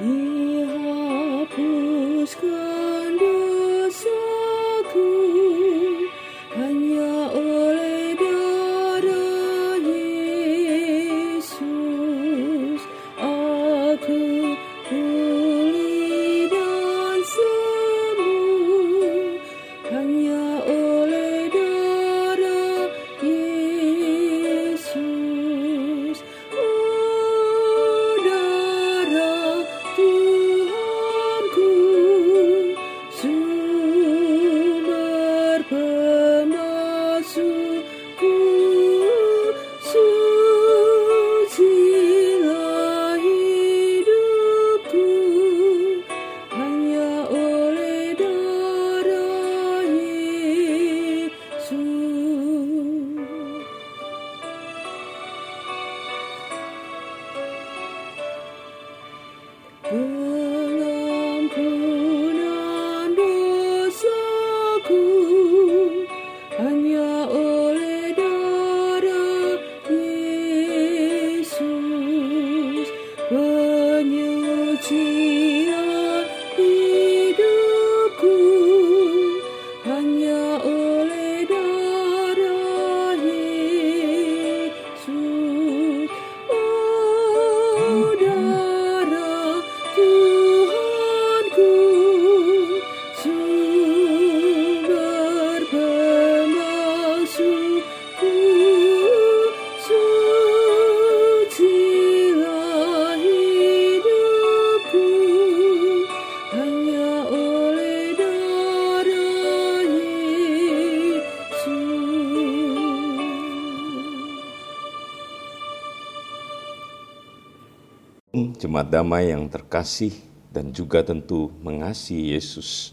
Yeah. Jemaat damai yang terkasih dan juga tentu mengasihi Yesus.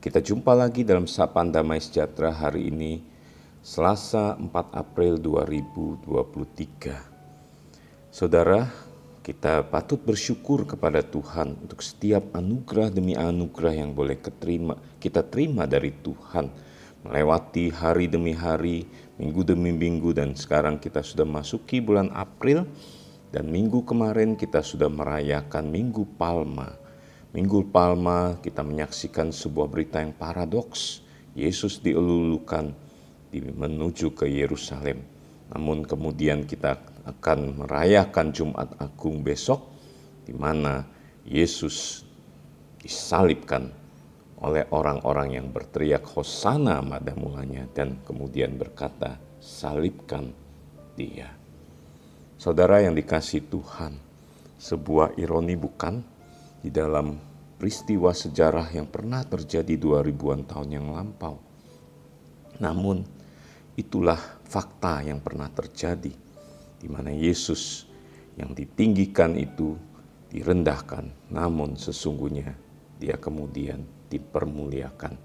Kita jumpa lagi dalam Sapaan Damai Sejahtera hari ini, Selasa 4 April 2023. Saudara, kita patut bersyukur kepada Tuhan untuk setiap anugerah demi anugerah yang boleh keterima, kita terima dari Tuhan. Melewati hari demi hari, minggu demi minggu, dan sekarang kita sudah masuki bulan April, dan minggu kemarin kita sudah merayakan Minggu Palma. Minggu Palma kita menyaksikan sebuah berita yang paradoks. Yesus dielulukan di menuju ke Yerusalem. Namun kemudian kita akan merayakan Jumat Agung besok di mana Yesus disalibkan oleh orang-orang yang berteriak Hosana pada mulanya dan kemudian berkata salibkan dia. Saudara yang dikasih Tuhan, sebuah ironi bukan di dalam peristiwa sejarah yang pernah terjadi 2000-an tahun yang lampau. Namun itulah fakta yang pernah terjadi di mana Yesus yang ditinggikan itu direndahkan, namun sesungguhnya dia kemudian dipermuliakan.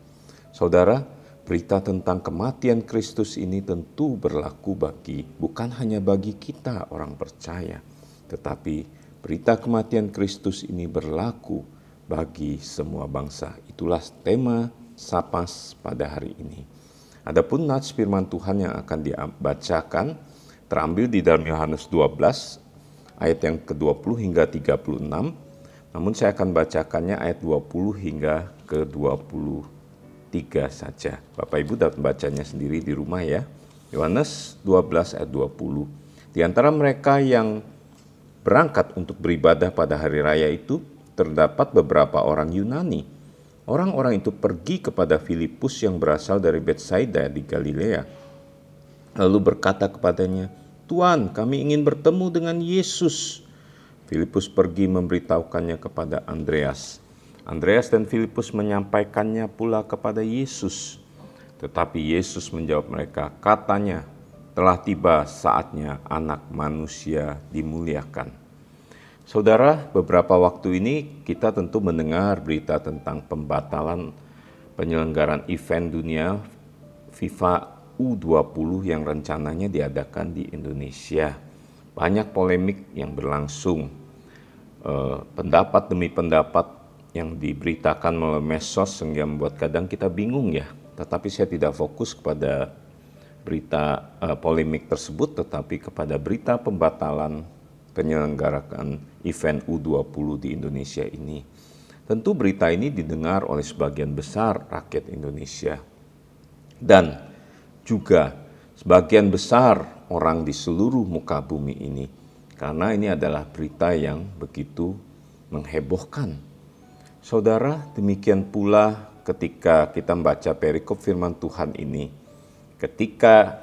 Saudara, Berita tentang kematian Kristus ini tentu berlaku bagi bukan hanya bagi kita orang percaya, tetapi berita kematian Kristus ini berlaku bagi semua bangsa. Itulah tema sapas pada hari ini. Adapun nats firman Tuhan yang akan dibacakan terambil di dalam Yohanes 12 ayat yang ke-20 hingga 36. Namun saya akan bacakannya ayat 20 hingga ke 26 tiga saja. Bapak Ibu dapat bacanya sendiri di rumah ya. Yohanes 12 ayat 20. Di antara mereka yang berangkat untuk beribadah pada hari raya itu terdapat beberapa orang Yunani. Orang-orang itu pergi kepada Filipus yang berasal dari Bethsaida di Galilea. Lalu berkata kepadanya, "Tuan, kami ingin bertemu dengan Yesus." Filipus pergi memberitahukannya kepada Andreas. Andreas dan Filipus menyampaikannya pula kepada Yesus. Tetapi Yesus menjawab mereka, katanya, telah tiba saatnya anak manusia dimuliakan. Saudara, beberapa waktu ini kita tentu mendengar berita tentang pembatalan penyelenggaraan event dunia FIFA U20 yang rencananya diadakan di Indonesia. Banyak polemik yang berlangsung, eh, pendapat demi pendapat yang diberitakan melalui medsos sehingga membuat kadang kita bingung ya. Tetapi saya tidak fokus kepada berita eh, polemik tersebut, tetapi kepada berita pembatalan penyelenggaraan event U20 di Indonesia ini. Tentu berita ini didengar oleh sebagian besar rakyat Indonesia. Dan juga sebagian besar orang di seluruh muka bumi ini. Karena ini adalah berita yang begitu menghebohkan. Saudara, demikian pula ketika kita membaca perikop firman Tuhan ini. Ketika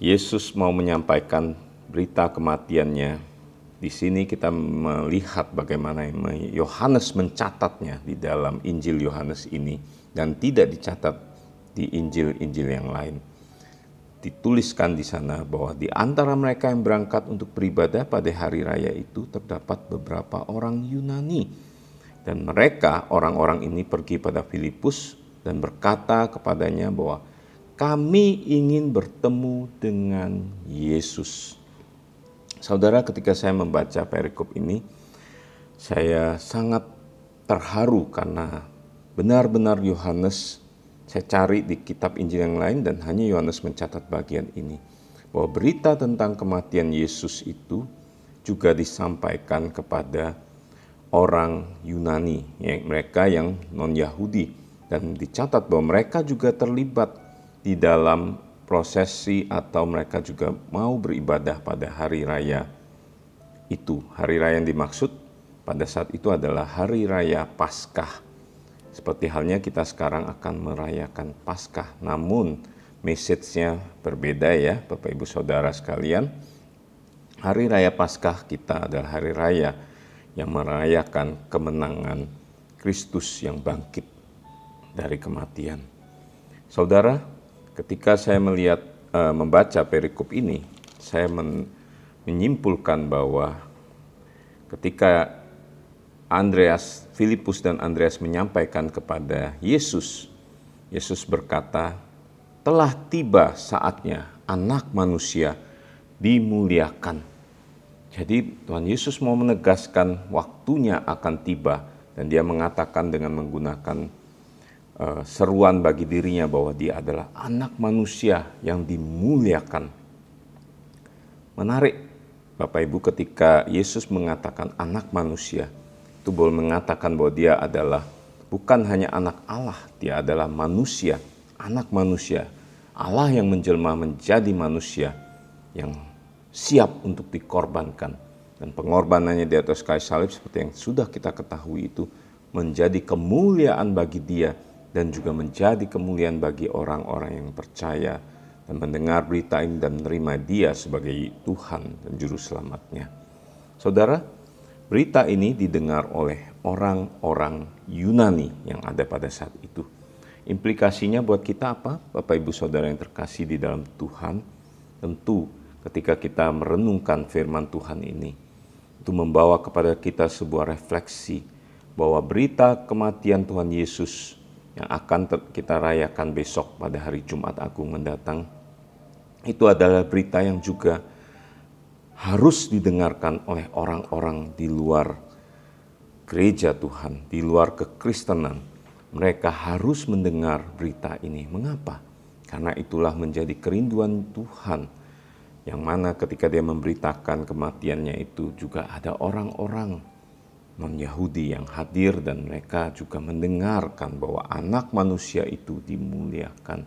Yesus mau menyampaikan berita kematiannya, di sini kita melihat bagaimana Yohanes mencatatnya di dalam Injil Yohanes ini dan tidak dicatat di Injil-Injil yang lain. Dituliskan di sana bahwa di antara mereka yang berangkat untuk beribadah pada hari raya itu terdapat beberapa orang Yunani. Dan mereka, orang-orang ini pergi pada Filipus dan berkata kepadanya bahwa kami ingin bertemu dengan Yesus. Saudara, ketika saya membaca perikop ini, saya sangat terharu karena benar-benar Yohanes saya cari di kitab Injil yang lain dan hanya Yohanes mencatat bagian ini bahwa berita tentang kematian Yesus itu juga disampaikan kepada orang Yunani, ya, mereka yang non-Yahudi dan dicatat bahwa mereka juga terlibat di dalam prosesi atau mereka juga mau beribadah pada hari raya itu. Hari raya yang dimaksud pada saat itu adalah hari raya Paskah. Seperti halnya kita sekarang akan merayakan Paskah, namun message-nya berbeda ya Bapak Ibu Saudara sekalian. Hari raya Paskah kita adalah hari raya yang merayakan kemenangan Kristus yang bangkit dari kematian. Saudara, ketika saya melihat uh, membaca perikop ini, saya men menyimpulkan bahwa ketika Andreas, Filipus dan Andreas menyampaikan kepada Yesus, Yesus berkata, "Telah tiba saatnya anak manusia dimuliakan." Jadi Tuhan Yesus mau menegaskan waktunya akan tiba dan dia mengatakan dengan menggunakan uh, seruan bagi dirinya bahwa dia adalah anak manusia yang dimuliakan. Menarik Bapak Ibu ketika Yesus mengatakan anak manusia, itu boleh mengatakan bahwa dia adalah bukan hanya anak Allah, dia adalah manusia, anak manusia. Allah yang menjelma menjadi manusia yang siap untuk dikorbankan. Dan pengorbanannya di atas kayu salib seperti yang sudah kita ketahui itu menjadi kemuliaan bagi dia dan juga menjadi kemuliaan bagi orang-orang yang percaya dan mendengar berita ini dan menerima dia sebagai Tuhan dan Juru Selamatnya. Saudara, berita ini didengar oleh orang-orang Yunani yang ada pada saat itu. Implikasinya buat kita apa? Bapak Ibu Saudara yang terkasih di dalam Tuhan, tentu ketika kita merenungkan firman Tuhan ini, itu membawa kepada kita sebuah refleksi bahwa berita kematian Tuhan Yesus yang akan kita rayakan besok pada hari Jumat Agung mendatang, itu adalah berita yang juga harus didengarkan oleh orang-orang di luar gereja Tuhan, di luar kekristenan. Mereka harus mendengar berita ini. Mengapa? Karena itulah menjadi kerinduan Tuhan yang mana ketika dia memberitakan kematiannya itu juga ada orang-orang non-Yahudi yang hadir dan mereka juga mendengarkan bahwa anak manusia itu dimuliakan.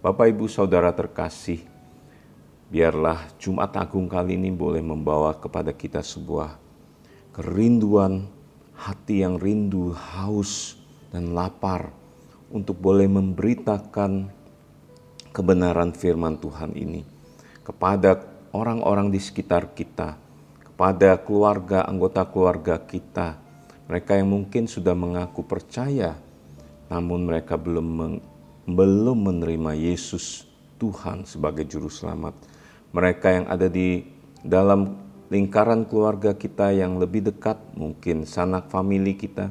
Bapak Ibu Saudara terkasih, biarlah Jumat Agung kali ini boleh membawa kepada kita sebuah kerinduan hati yang rindu, haus, dan lapar untuk boleh memberitakan kebenaran firman Tuhan ini kepada orang-orang di sekitar kita, kepada keluarga, anggota keluarga kita, mereka yang mungkin sudah mengaku percaya, namun mereka belum meng, belum menerima Yesus Tuhan sebagai juru selamat. Mereka yang ada di dalam lingkaran keluarga kita yang lebih dekat, mungkin sanak famili kita,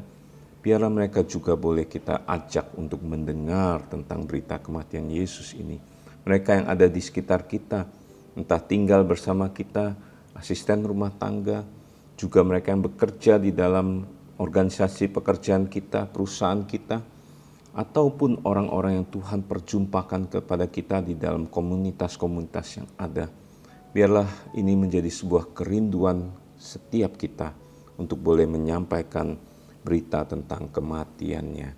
biarlah mereka juga boleh kita ajak untuk mendengar tentang berita kematian Yesus ini. Mereka yang ada di sekitar kita, entah tinggal bersama kita, asisten rumah tangga, juga mereka yang bekerja di dalam organisasi pekerjaan kita, perusahaan kita, ataupun orang-orang yang Tuhan perjumpakan kepada kita di dalam komunitas-komunitas yang ada. Biarlah ini menjadi sebuah kerinduan setiap kita untuk boleh menyampaikan berita tentang kematiannya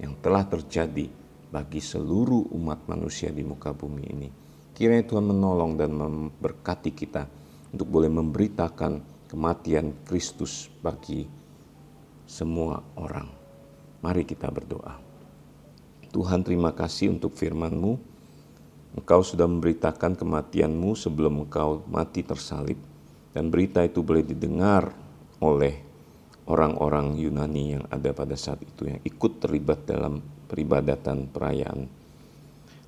yang telah terjadi bagi seluruh umat manusia di muka bumi ini. Kiranya Tuhan menolong dan memberkati kita untuk boleh memberitakan kematian Kristus bagi semua orang. Mari kita berdoa. Tuhan terima kasih untuk firman-Mu. Engkau sudah memberitakan kematian-Mu sebelum Engkau mati tersalib. Dan berita itu boleh didengar oleh orang-orang Yunani yang ada pada saat itu yang ikut terlibat dalam peribadatan perayaan.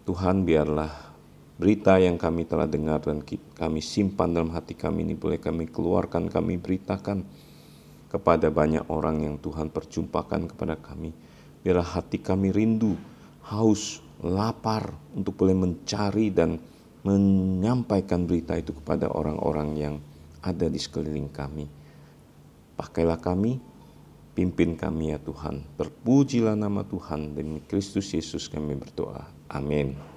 Tuhan biarlah berita yang kami telah dengar dan kami simpan dalam hati kami ini boleh kami keluarkan, kami beritakan kepada banyak orang yang Tuhan perjumpakan kepada kami. Biarlah hati kami rindu, haus, lapar untuk boleh mencari dan menyampaikan berita itu kepada orang-orang yang ada di sekeliling kami. Pakailah kami Pimpin kami ya Tuhan. Terpujilah nama Tuhan. Demi Kristus Yesus kami berdoa. Amin.